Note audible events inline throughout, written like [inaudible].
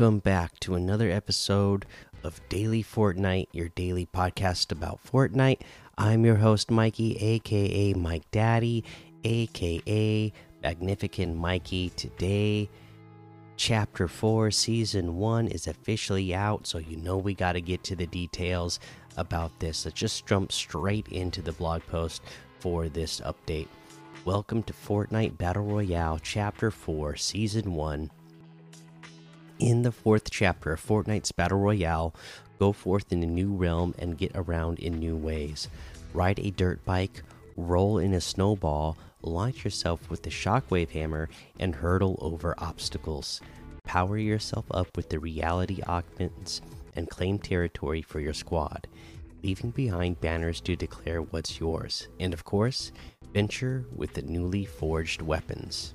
Welcome back to another episode of Daily Fortnite, your daily podcast about Fortnite. I'm your host, Mikey, aka Mike Daddy, aka Magnificent Mikey. Today, Chapter 4, Season 1 is officially out, so you know we got to get to the details about this. Let's just jump straight into the blog post for this update. Welcome to Fortnite Battle Royale, Chapter 4, Season 1 in the fourth chapter of Fortnite's Battle Royale, go forth in a new realm and get around in new ways. Ride a dirt bike, roll in a snowball, launch yourself with the shockwave hammer, and hurdle over obstacles. Power yourself up with the reality augments and claim territory for your squad, leaving behind banners to declare what's yours. And of course, venture with the newly forged weapons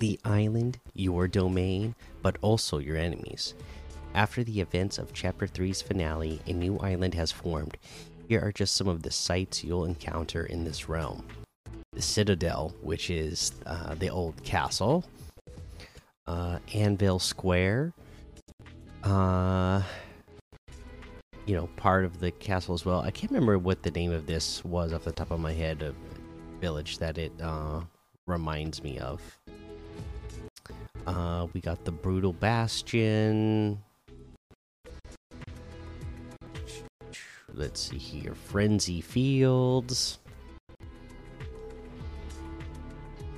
the island your domain, but also your enemies. After the events of Chapter 3's finale, a new island has formed. Here are just some of the sights you'll encounter in this realm the Citadel, which is uh, the old castle, uh, Anvil Square, uh, you know, part of the castle as well. I can't remember what the name of this was off the top of my head, a village that it uh, reminds me of. Uh, we got the Brutal Bastion. Let's see here. Frenzy Fields.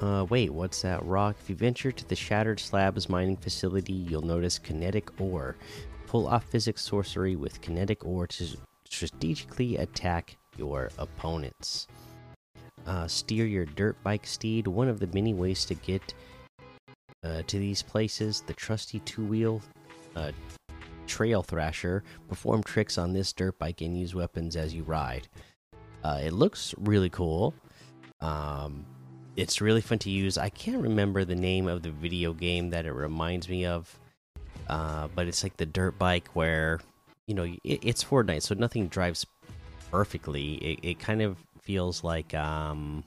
Uh, wait, what's that rock? If you venture to the Shattered Slabs mining facility, you'll notice kinetic ore. Pull off physics sorcery with kinetic ore to strategically attack your opponents. Uh, steer your dirt bike steed. One of the many ways to get uh, to these places. The trusty two wheel uh, trail thrasher perform tricks on this dirt bike and use weapons as you ride. Uh, it looks really cool. Um, it's really fun to use. I can't remember the name of the video game that it reminds me of, uh, but it's like the dirt bike where you know it, it's Fortnite, so nothing drives perfectly. It, it kind of feels like um,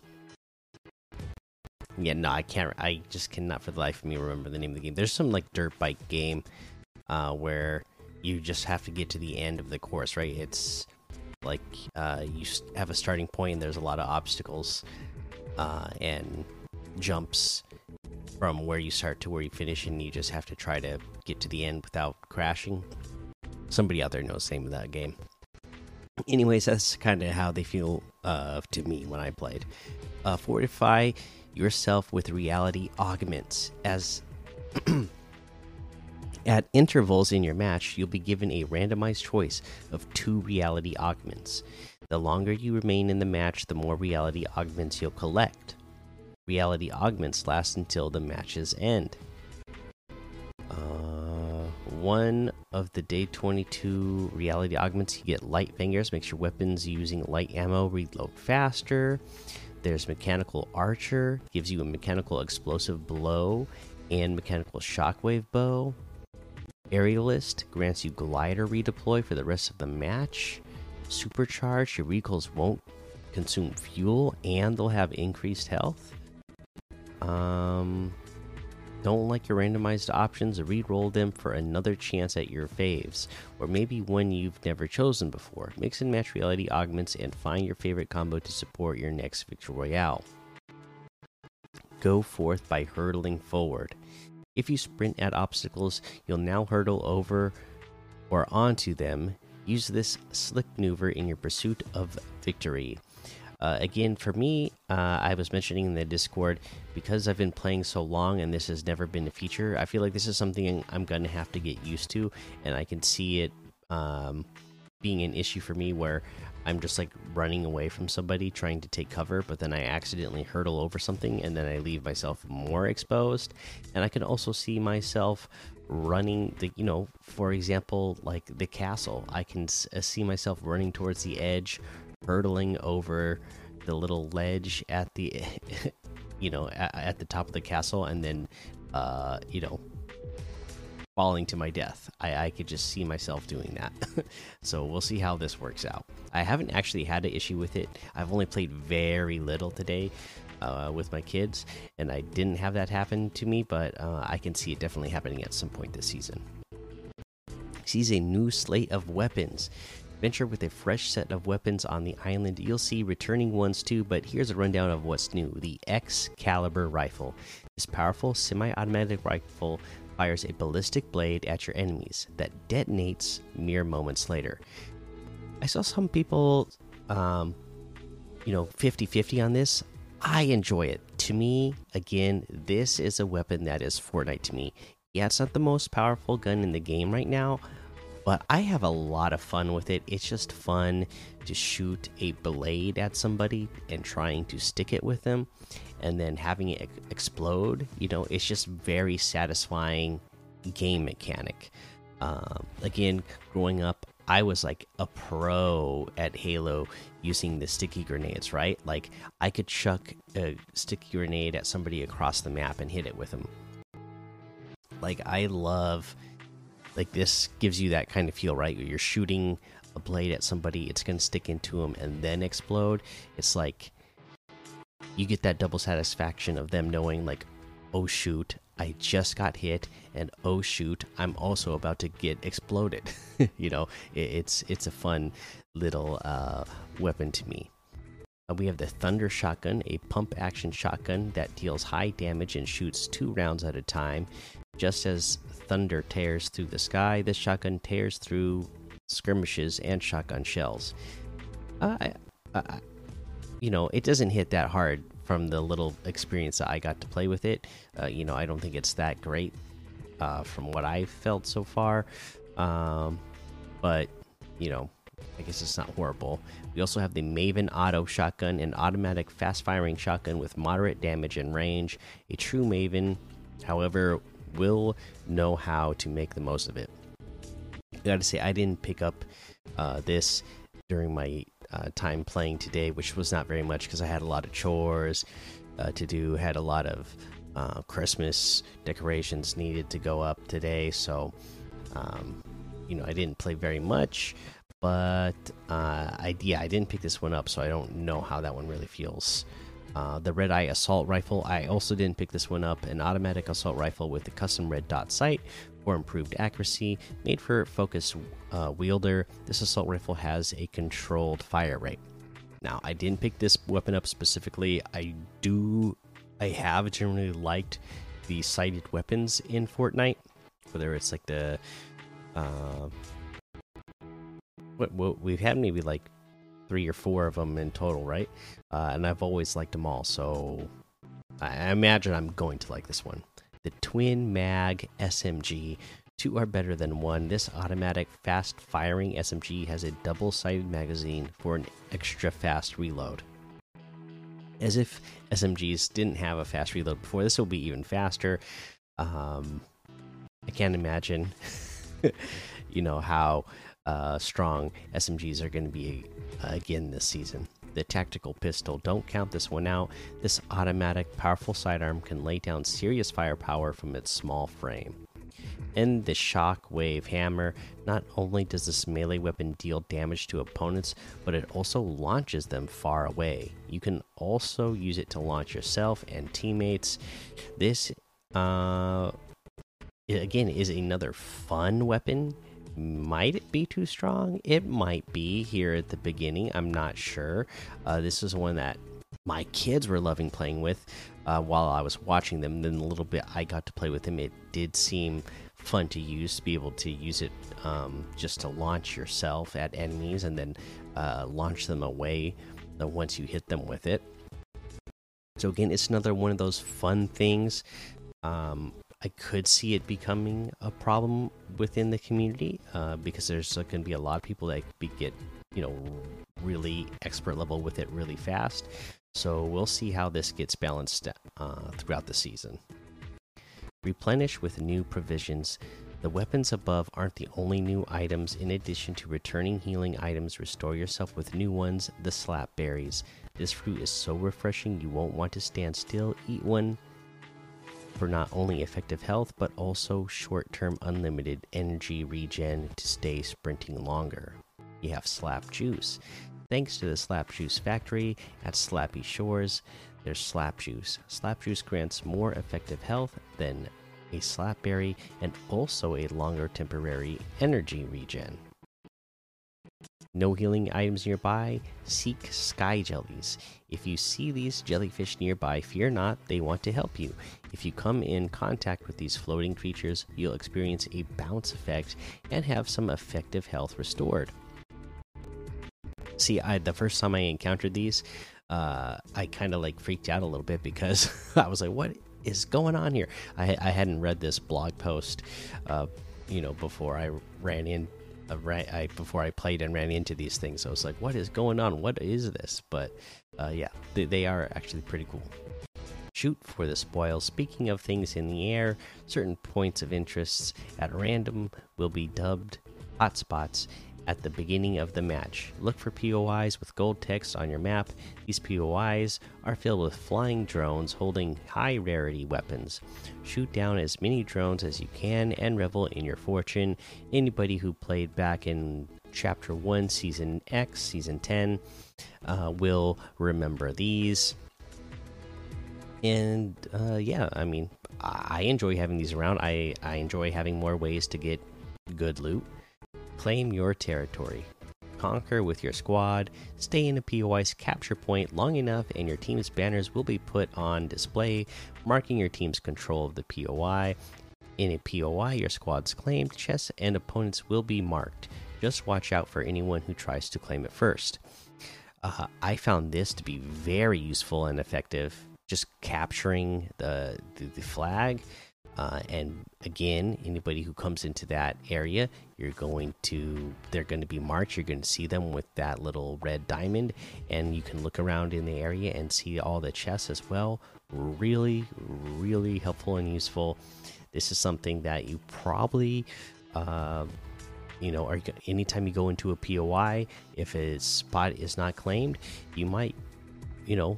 yeah, no, I can't. I just cannot for the life of me remember the name of the game. There's some like dirt bike game uh, where you just have to get to the end of the course, right? It's like uh, you have a starting point and there's a lot of obstacles uh, and jumps from where you start to where you finish, and you just have to try to get to the end without crashing. Somebody out there knows the name of that game. Anyways, that's kind of how they feel uh, to me when I played. Uh, Fortify yourself with reality augments. As [clears throat] at intervals in your match, you'll be given a randomized choice of two reality augments. The longer you remain in the match, the more reality augments you'll collect. Reality augments last until the match's end. Uh, one of the day 22 reality augments, you get light fingers, makes your weapons using light ammo reload faster. There's Mechanical Archer, gives you a mechanical explosive bow and mechanical shockwave bow. Aerialist grants you glider redeploy for the rest of the match. Supercharge, your vehicles won't consume fuel and they'll have increased health. Um, don't like your randomized options, re-roll them for another chance at your faves, or maybe one you've never chosen before. Mix and match reality augments and find your favorite combo to support your next victory royale. Go forth by hurtling forward. If you sprint at obstacles, you'll now hurtle over or onto them. Use this slick maneuver in your pursuit of victory. Uh, again, for me, uh, I was mentioning in the Discord because I've been playing so long and this has never been a feature. I feel like this is something I'm going to have to get used to, and I can see it um, being an issue for me where I'm just like running away from somebody trying to take cover, but then I accidentally hurdle over something and then I leave myself more exposed. And I can also see myself running the, you know, for example, like the castle. I can uh, see myself running towards the edge hurtling over the little ledge at the [laughs] you know at, at, the top of the castle and then uh you know falling to my death i i could just see myself doing that [laughs] so we'll see how this works out i haven't actually had an issue with it i've only played very little today uh, with my kids, and I didn't have that happen to me, but uh, I can see it definitely happening at some point this season. Sees a new slate of weapons. Venture with a fresh set of weapons on the island. You'll see returning ones too, but here's a rundown of what's new the Excalibur rifle. This powerful semi automatic rifle fires a ballistic blade at your enemies that detonates mere moments later. I saw some people, um, you know, 50 50 on this. I enjoy it. To me, again, this is a weapon that is Fortnite to me. Yeah, it's not the most powerful gun in the game right now, but I have a lot of fun with it. It's just fun to shoot a blade at somebody and trying to stick it with them and then having it explode. You know, it's just very satisfying game mechanic. Um, again, growing up, I was like a pro at Halo using the sticky grenades, right? Like I could chuck a sticky grenade at somebody across the map and hit it with them. Like I love like this gives you that kind of feel, right? You're shooting a blade at somebody, it's going to stick into them and then explode. It's like you get that double satisfaction of them knowing like oh shoot i just got hit and oh shoot i'm also about to get exploded [laughs] you know it, it's it's a fun little uh, weapon to me uh, we have the thunder shotgun a pump action shotgun that deals high damage and shoots two rounds at a time just as thunder tears through the sky this shotgun tears through skirmishes and shotgun shells uh, I, I, you know, it doesn't hit that hard from the little experience that I got to play with it. Uh, you know, I don't think it's that great uh, from what I've felt so far. Um, but, you know, I guess it's not horrible. We also have the Maven Auto Shotgun, an automatic fast firing shotgun with moderate damage and range. A true Maven, however, will know how to make the most of it. I gotta say, I didn't pick up uh, this during my uh, time playing today, which was not very much because I had a lot of chores uh, to do, had a lot of uh, Christmas decorations needed to go up today. So, um, you know, I didn't play very much, but uh, I yeah, I didn't pick this one up, so I don't know how that one really feels. Uh, the Red Eye Assault Rifle. I also didn't pick this one up. An automatic assault rifle with the custom red dot sight for improved accuracy, made for focus uh, wielder. This assault rifle has a controlled fire rate. Now, I didn't pick this weapon up specifically. I do, I have generally liked the sighted weapons in Fortnite, whether it's like the, uh, what, what we've had maybe like three or four of them in total, right? Uh, and I've always liked them all, so I imagine I'm going to like this one. The Twin Mag SMG. Two are better than one. This automatic fast firing SMG has a double sided magazine for an extra fast reload. As if SMGs didn't have a fast reload before, this will be even faster. Um, I can't imagine, [laughs] you know, how uh, strong SMGs are going to be uh, again this season. The tactical pistol, don't count this one out. This automatic, powerful sidearm can lay down serious firepower from its small frame. And the Shockwave Hammer, not only does this melee weapon deal damage to opponents, but it also launches them far away. You can also use it to launch yourself and teammates. This, uh, again, is another fun weapon might it be too strong? It might be here at the beginning. I'm not sure. Uh, this is one that my kids were loving playing with uh, while I was watching them. Then a little bit I got to play with them. It did seem fun to use to be able to use it um, just to launch yourself at enemies and then uh, launch them away uh, once you hit them with it. So again, it's another one of those fun things. Um, I could see it becoming a problem within the community uh, because there's going to be a lot of people that be, get you know really expert level with it really fast. So we'll see how this gets balanced uh, throughout the season. Replenish with new provisions. The weapons above aren't the only new items. In addition to returning healing items, restore yourself with new ones. The slap berries. This fruit is so refreshing you won't want to stand still. Eat one for not only effective health but also short term unlimited energy regen to stay sprinting longer. You have Slap Juice. Thanks to the Slap Juice factory at Slappy Shores, There's Slap Juice. Slap Juice grants more effective health than a Slap Berry and also a longer temporary energy regen. No healing items nearby? Seek sky jellies. If you see these jellyfish nearby, fear not, they want to help you. If you come in contact with these floating creatures, you'll experience a bounce effect and have some effective health restored. See, I the first time I encountered these, uh, I kind of like freaked out a little bit because [laughs] I was like, "What is going on here?" I, I hadn't read this blog post, uh, you know, before I ran in ran, I, before I played and ran into these things. I was like, "What is going on? What is this?" But uh, yeah, they, they are actually pretty cool. Shoot for the spoils. Speaking of things in the air, certain points of interest at random will be dubbed hotspots at the beginning of the match. Look for POIs with gold text on your map. These POIs are filled with flying drones holding high rarity weapons. Shoot down as many drones as you can and revel in your fortune. Anybody who played back in Chapter 1, Season X, Season 10, uh, will remember these. And uh, yeah, I mean, I enjoy having these around. I, I enjoy having more ways to get good loot Claim your territory. Conquer with your squad. Stay in a POI's capture point long enough, and your team's banners will be put on display, marking your team's control of the POI. In a POI, your squad's claimed chests and opponents will be marked. Just watch out for anyone who tries to claim it first. Uh, I found this to be very useful and effective. Just capturing the, the, the flag uh, and again, anybody who comes into that area, you're going to, they're going to be marked. You're going to see them with that little red diamond, and you can look around in the area and see all the chests as well. Really, really helpful and useful. This is something that you probably, uh, you know, are, anytime you go into a POI, if a spot is not claimed, you might, you know,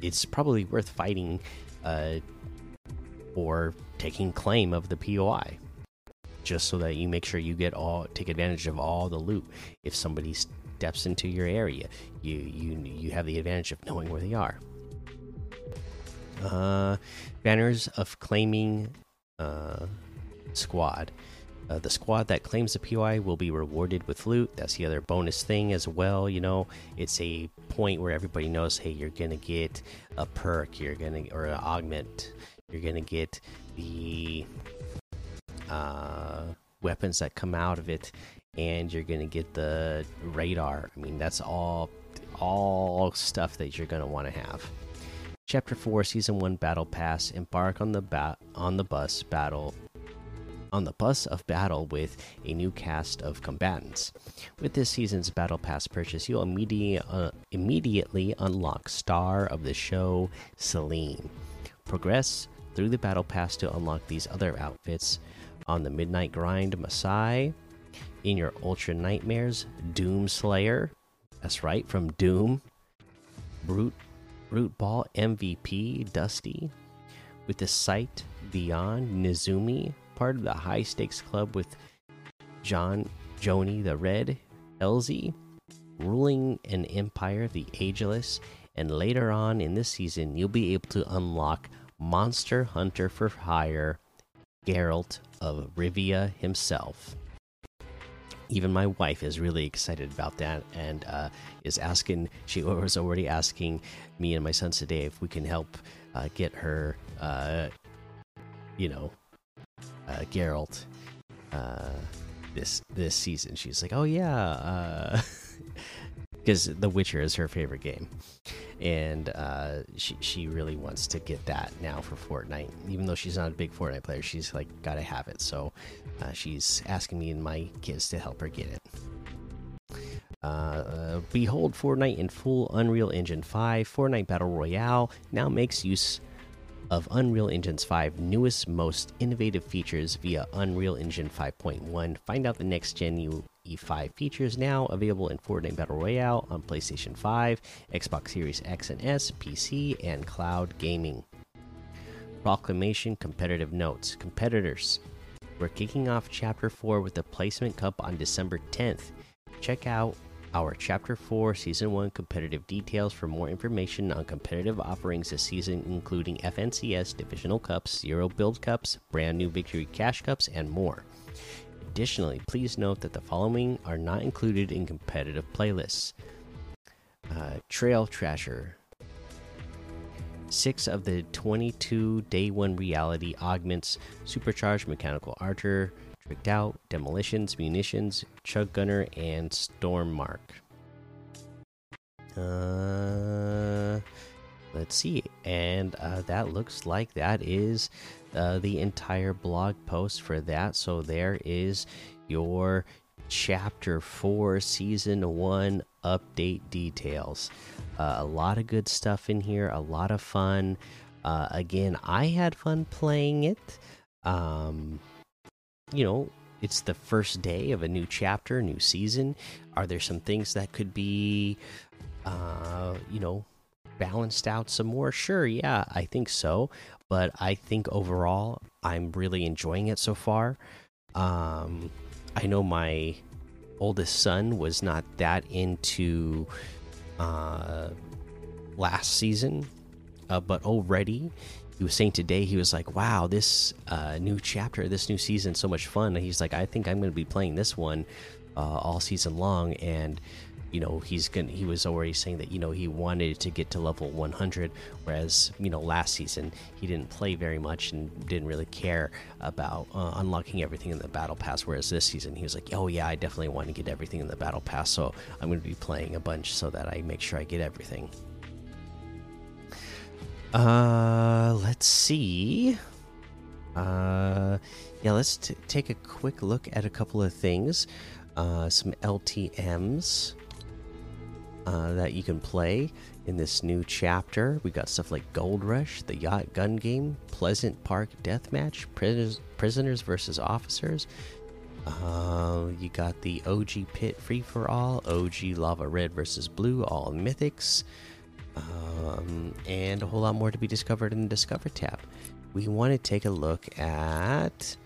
it's probably worth fighting. Uh, or taking claim of the POI just so that you make sure you get all take advantage of all the loot if somebody steps into your area you you you have the advantage of knowing where they are uh banners of claiming uh squad uh, the squad that claims the POI will be rewarded with loot. That's the other bonus thing as well. You know, it's a point where everybody knows, hey, you're gonna get a perk, you're gonna or an augment, you're gonna get the uh, weapons that come out of it, and you're gonna get the radar. I mean, that's all all stuff that you're gonna want to have. Chapter four, season one battle pass. Embark on the bat on the bus battle on the bus of battle with a new cast of combatants. With this season's Battle Pass purchase, you'll immediately, uh, immediately unlock star of the show, Selene. Progress through the battle pass to unlock these other outfits on the Midnight Grind Masai, in your Ultra Nightmares, Doom Slayer. That's right, from Doom. Brute, Brute Ball MVP, Dusty. With the Sight Beyond, Nizumi. Part of the High Stakes Club with John, Joni the Red, Helsie. Ruling an Empire, the Ageless. And later on in this season, you'll be able to unlock Monster Hunter for Hire, Geralt of Rivia himself. Even my wife is really excited about that and uh, is asking, she was already asking me and my sons today if we can help uh, get her, uh, you know, uh, Geralt uh, this this season. She's like, oh yeah, [laughs] because The Witcher is her favorite game and uh, she she really wants to get that now for Fortnite. Even though she's not a big Fortnite player, she's like got to have it. So uh, she's asking me and my kids to help her get it. Uh, behold Fortnite in full Unreal Engine 5. Fortnite Battle Royale now makes use of Unreal Engine's 5 newest, most innovative features via Unreal Engine 5.1. Find out the next gen UE5 features now available in Fortnite Battle Royale on PlayStation 5, Xbox Series X and S, PC, and cloud gaming. Proclamation Competitive Notes Competitors, we're kicking off Chapter 4 with the Placement Cup on December 10th. Check out our Chapter 4 Season 1 competitive details for more information on competitive offerings this season, including FNCS Divisional Cups, Zero Build Cups, brand new Victory Cash Cups, and more. Additionally, please note that the following are not included in competitive playlists uh, Trail Thrasher. Six of the 22 day one reality augments Supercharged Mechanical Archer, Tricked Out, Demolitions, Munitions, Chug Gunner, and Storm Mark. Uh, let's see. And uh, that looks like that is uh, the entire blog post for that. So there is your chapter 4 season 1 update details uh, a lot of good stuff in here a lot of fun uh, again i had fun playing it um, you know it's the first day of a new chapter new season are there some things that could be uh, you know balanced out some more sure yeah i think so but i think overall i'm really enjoying it so far um I know my oldest son was not that into uh, last season, uh, but already he was saying today he was like, "Wow, this uh, new chapter, this new season, so much fun." And he's like, "I think I'm going to be playing this one uh, all season long." And you know he's gonna he was already saying that you know he wanted to get to level 100 whereas you know last season he didn't play very much and didn't really care about uh, unlocking everything in the battle pass whereas this season he was like oh yeah i definitely want to get everything in the battle pass so i'm going to be playing a bunch so that i make sure i get everything. Uh let's see. Uh yeah let's take a quick look at a couple of things. Uh some ltms uh, that you can play in this new chapter. We got stuff like Gold Rush, the Yacht Gun Game, Pleasant Park Deathmatch, Prisoners, prisoners versus Officers. Uh, you got the OG Pit Free for All, OG Lava Red versus Blue, all mythics, um, and a whole lot more to be discovered in the Discover tab. We want to take a look at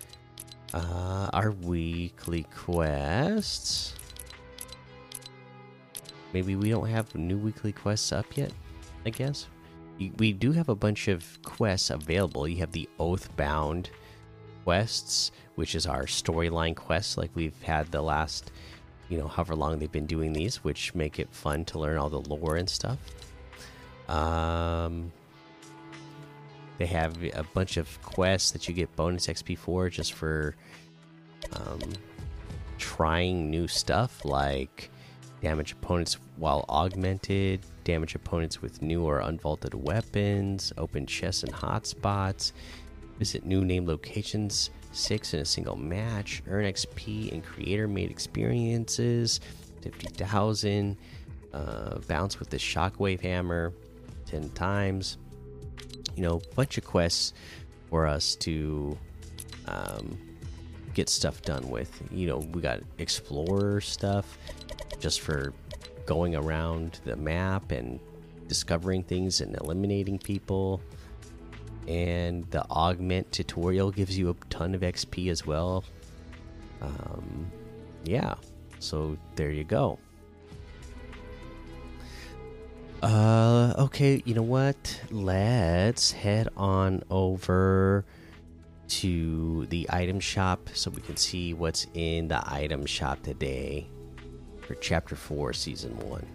uh, our weekly quests. Maybe we don't have new weekly quests up yet, I guess. We do have a bunch of quests available. You have the Oathbound quests, which is our storyline quests, like we've had the last, you know, however long they've been doing these, which make it fun to learn all the lore and stuff. Um, they have a bunch of quests that you get bonus XP for just for um, trying new stuff, like damage opponents while augmented, damage opponents with new or unvaulted weapons, open chests and hotspots, visit new name locations, six in a single match, earn XP and creator made experiences, 50,000, uh, bounce with the shockwave hammer 10 times. You know, bunch of quests for us to um, get stuff done with. You know, we got explorer stuff just for going around the map and discovering things and eliminating people. And the augment tutorial gives you a ton of XP as well. Um, yeah, so there you go. Uh, okay, you know what? Let's head on over to the item shop so we can see what's in the item shop today for Chapter 4, Season 1.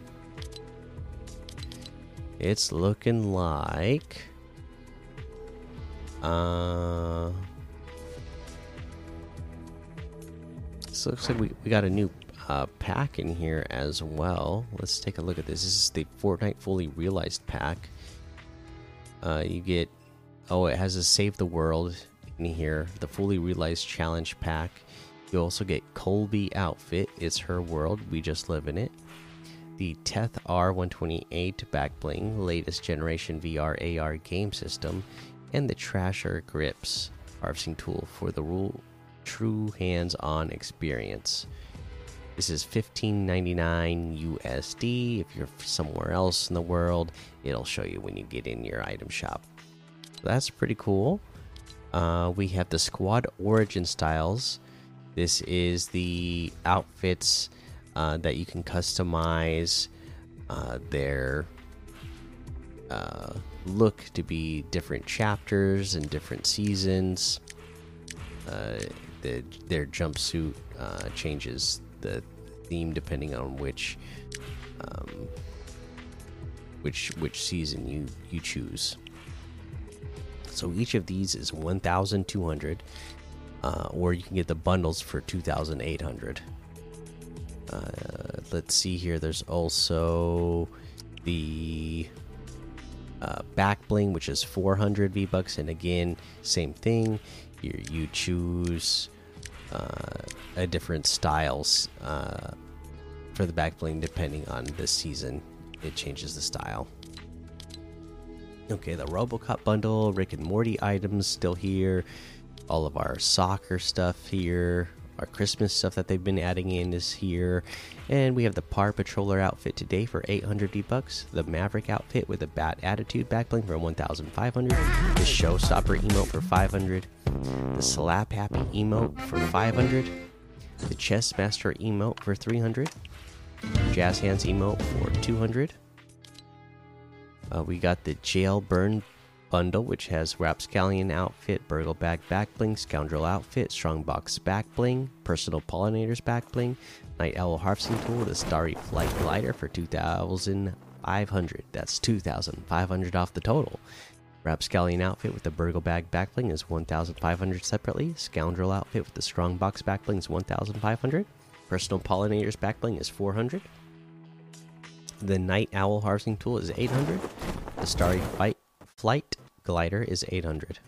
It's looking like. Uh. This looks like we, we got a new uh, pack in here as well. Let's take a look at this. This is the Fortnite Fully Realized pack. Uh, you get. Oh, it has a Save the World here. The Fully Realized Challenge pack. You also get Colby outfit. It's her world. We just live in it. The Teth R128 back bling, latest generation VR AR game system, and the Trasher grips harvesting tool for the rule true hands-on experience. This is 15.99 USD. If you're somewhere else in the world, it'll show you when you get in your item shop. that's pretty cool. Uh, we have the squad origin styles this is the outfits uh, that you can customize uh, their uh, look to be different chapters and different seasons. Uh, the, their jumpsuit changes the theme depending on which um, which which season you you choose. So each of these is 1,200, uh, or you can get the bundles for 2,800. Uh, let's see here. There's also the uh, back bling, which is 400 V bucks, and again, same thing. You you choose uh, a different styles uh, for the back bling depending on the season. It changes the style. Okay, the RoboCop bundle, Rick and Morty items still here. All of our soccer stuff here. Our Christmas stuff that they've been adding in is here. And we have the Par Patroller outfit today for 800 V-Bucks. The Maverick outfit with a Bat Attitude backbling for 1,500. The Showstopper emote for 500. The Slap Happy emote for 500. The Chess Master emote for 300. Jazz Hands emote for 200. Uh, we got the Jail Burn bundle, which has Rapscallion outfit, Burgle Bag back bling, Scoundrel outfit, Strongbox back bling, Personal Pollinators back bling, Night Owl harvesting tool a Starry Flight glider for 2,500. That's 2,500 off the total. Rapscallion outfit with the Burgle Bag back bling is 1,500 separately. Scoundrel outfit with the Strongbox back bling is 1,500. Personal Pollinators back bling is 400. The Night Owl harvesting tool is 800. The Starry Fight Flight glider is 800.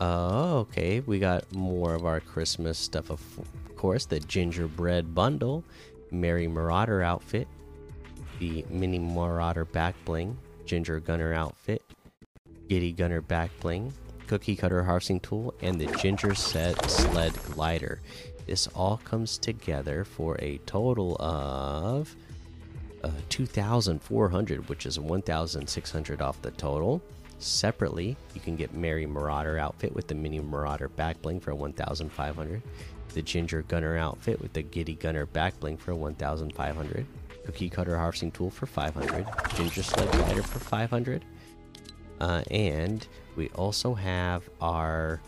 Uh, okay, we got more of our Christmas stuff. Of course, the gingerbread bundle, Merry Marauder outfit, the Mini Marauder back bling, Ginger Gunner outfit, Giddy Gunner back bling, Cookie Cutter harvesting tool, and the Ginger Set sled glider. This all comes together for a total of uh, 2,400, which is 1,600 off the total. Separately, you can get Merry Marauder outfit with the Mini Marauder back bling for 1,500. The Ginger Gunner outfit with the Giddy Gunner back bling for 1,500. Cookie Cutter harvesting tool for 500. Ginger Sled Glider for 500. Uh, and we also have our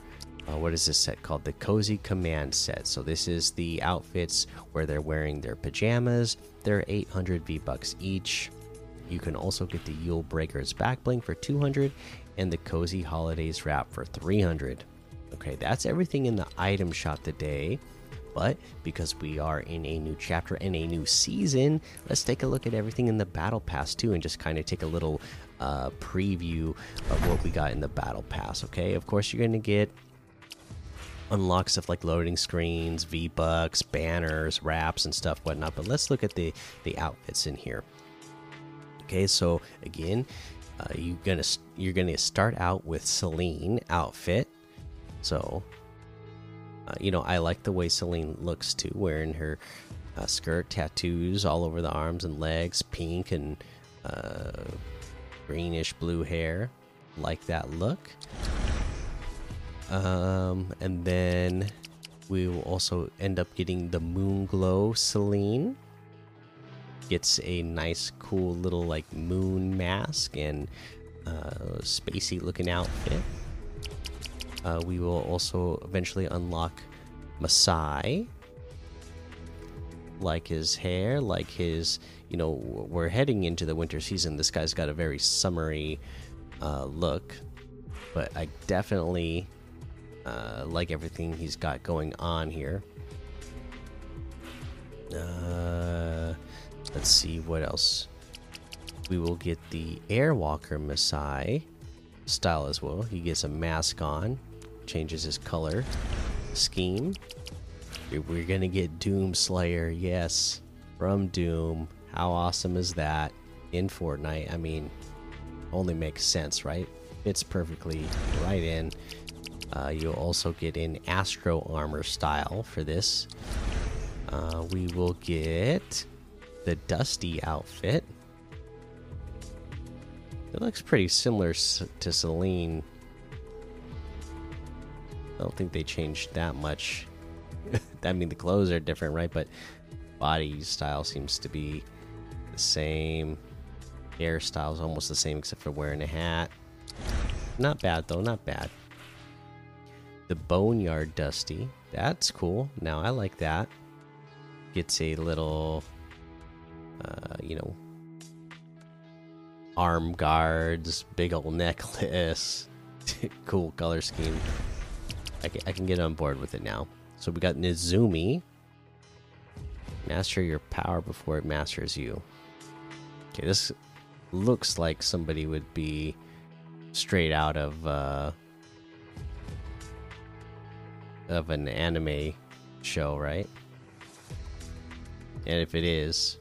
uh, what is this set called? The Cozy Command set. So this is the outfits where they're wearing their pajamas. They're 800 V bucks each. You can also get the Yule Breakers back bling for 200 and the Cozy Holidays wrap for 300. Okay, that's everything in the item shop today. But because we are in a new chapter and a new season, let's take a look at everything in the battle pass too, and just kind of take a little uh, preview of what we got in the battle pass. Okay, of course you're going to get unlock stuff like loading screens, V bucks, banners, wraps, and stuff whatnot. But let's look at the the outfits in here. Okay, so again, uh, you gonna you're gonna start out with Celine outfit. So, uh, you know, I like the way Celine looks too, wearing her uh, skirt, tattoos all over the arms and legs, pink and uh, greenish blue hair. Like that look. Um, and then we will also end up getting the Moon Glow Celine. Gets a nice, cool little like moon mask and uh, spacey looking outfit. Uh, we will also eventually unlock Masai. Like his hair, like his, you know, we're heading into the winter season. This guy's got a very summery uh, look, but I definitely uh, like everything he's got going on here. Uh, let's see what else. We will get the Airwalker Masai style as well. He gets a mask on, changes his color scheme. We're gonna get Doom Slayer, yes, from Doom. How awesome is that in Fortnite? I mean, only makes sense, right? Fits perfectly right in. Uh, you'll also get an Astro Armor style for this. Uh, we will get the Dusty outfit. It looks pretty similar to Celine. I don't think they changed that much. [laughs] I mean, the clothes are different, right? But Body style seems to be the same. Hairstyle's almost the same except for wearing a hat. Not bad though, not bad. The Boneyard Dusty. That's cool. Now I like that. Gets a little, uh, you know, arm guards, big old [laughs] necklace, [laughs] cool color scheme. I can, I can get on board with it now. So we got Nizumi. Master your power before it masters you. Okay, this looks like somebody would be straight out of uh, of an anime show, right? And if it is,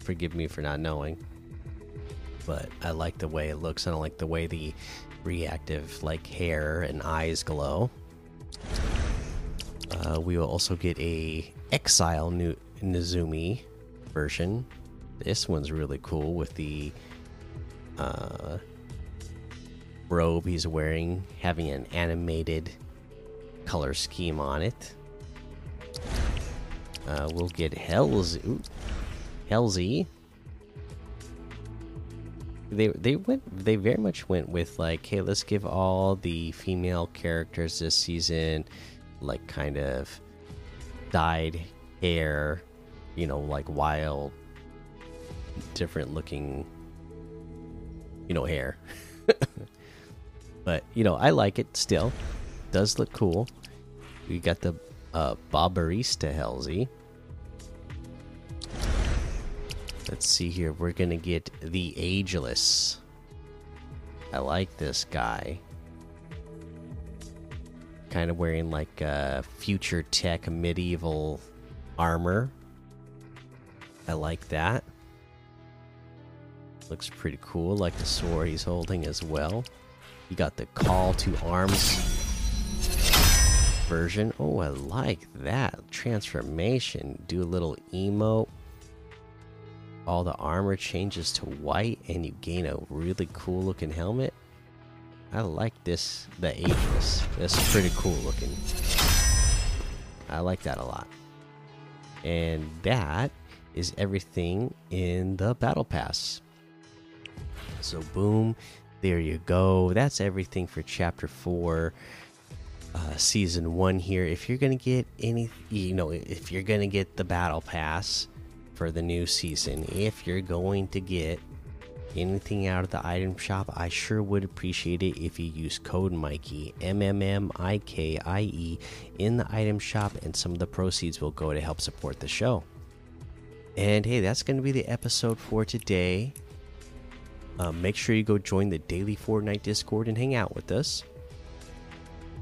forgive me for not knowing. But I like the way it looks. I don't like the way the reactive like hair and eyes glow. Uh, we will also get a Exile new Nizumi version. This one's really cool with the uh, robe he's wearing having an animated color scheme on it. Uh, we'll get Hells Helsie. They they went they very much went with like, hey, let's give all the female characters this season like kind of dyed hair, you know, like wild, different looking, you know, hair. [laughs] but you know, I like it still. Does look cool. We got the uh, Barbarista. Let's see here. We're gonna get the Ageless. I like this guy. Kind of wearing like uh, future tech medieval armor. I like that. Looks pretty cool, like the sword he's holding as well. You got the call to arms version. Oh, I like that. Transformation. Do a little emo. All the armor changes to white and you gain a really cool looking helmet. I like this, the Aegis. That's pretty cool looking. I like that a lot. And that is everything in the battle pass. So, boom, there you go. That's everything for chapter four, uh, season one here. If you're to get any, you know, if you're to get the battle pass for the new season, if you're going to get anything out of the item shop, I sure would appreciate it if you use code Mikey M M M I K I E in the item shop, and some of the proceeds will go to help support the show. And hey, that's going to be the episode for today. Uh, make sure you go join the daily Fortnite Discord and hang out with us.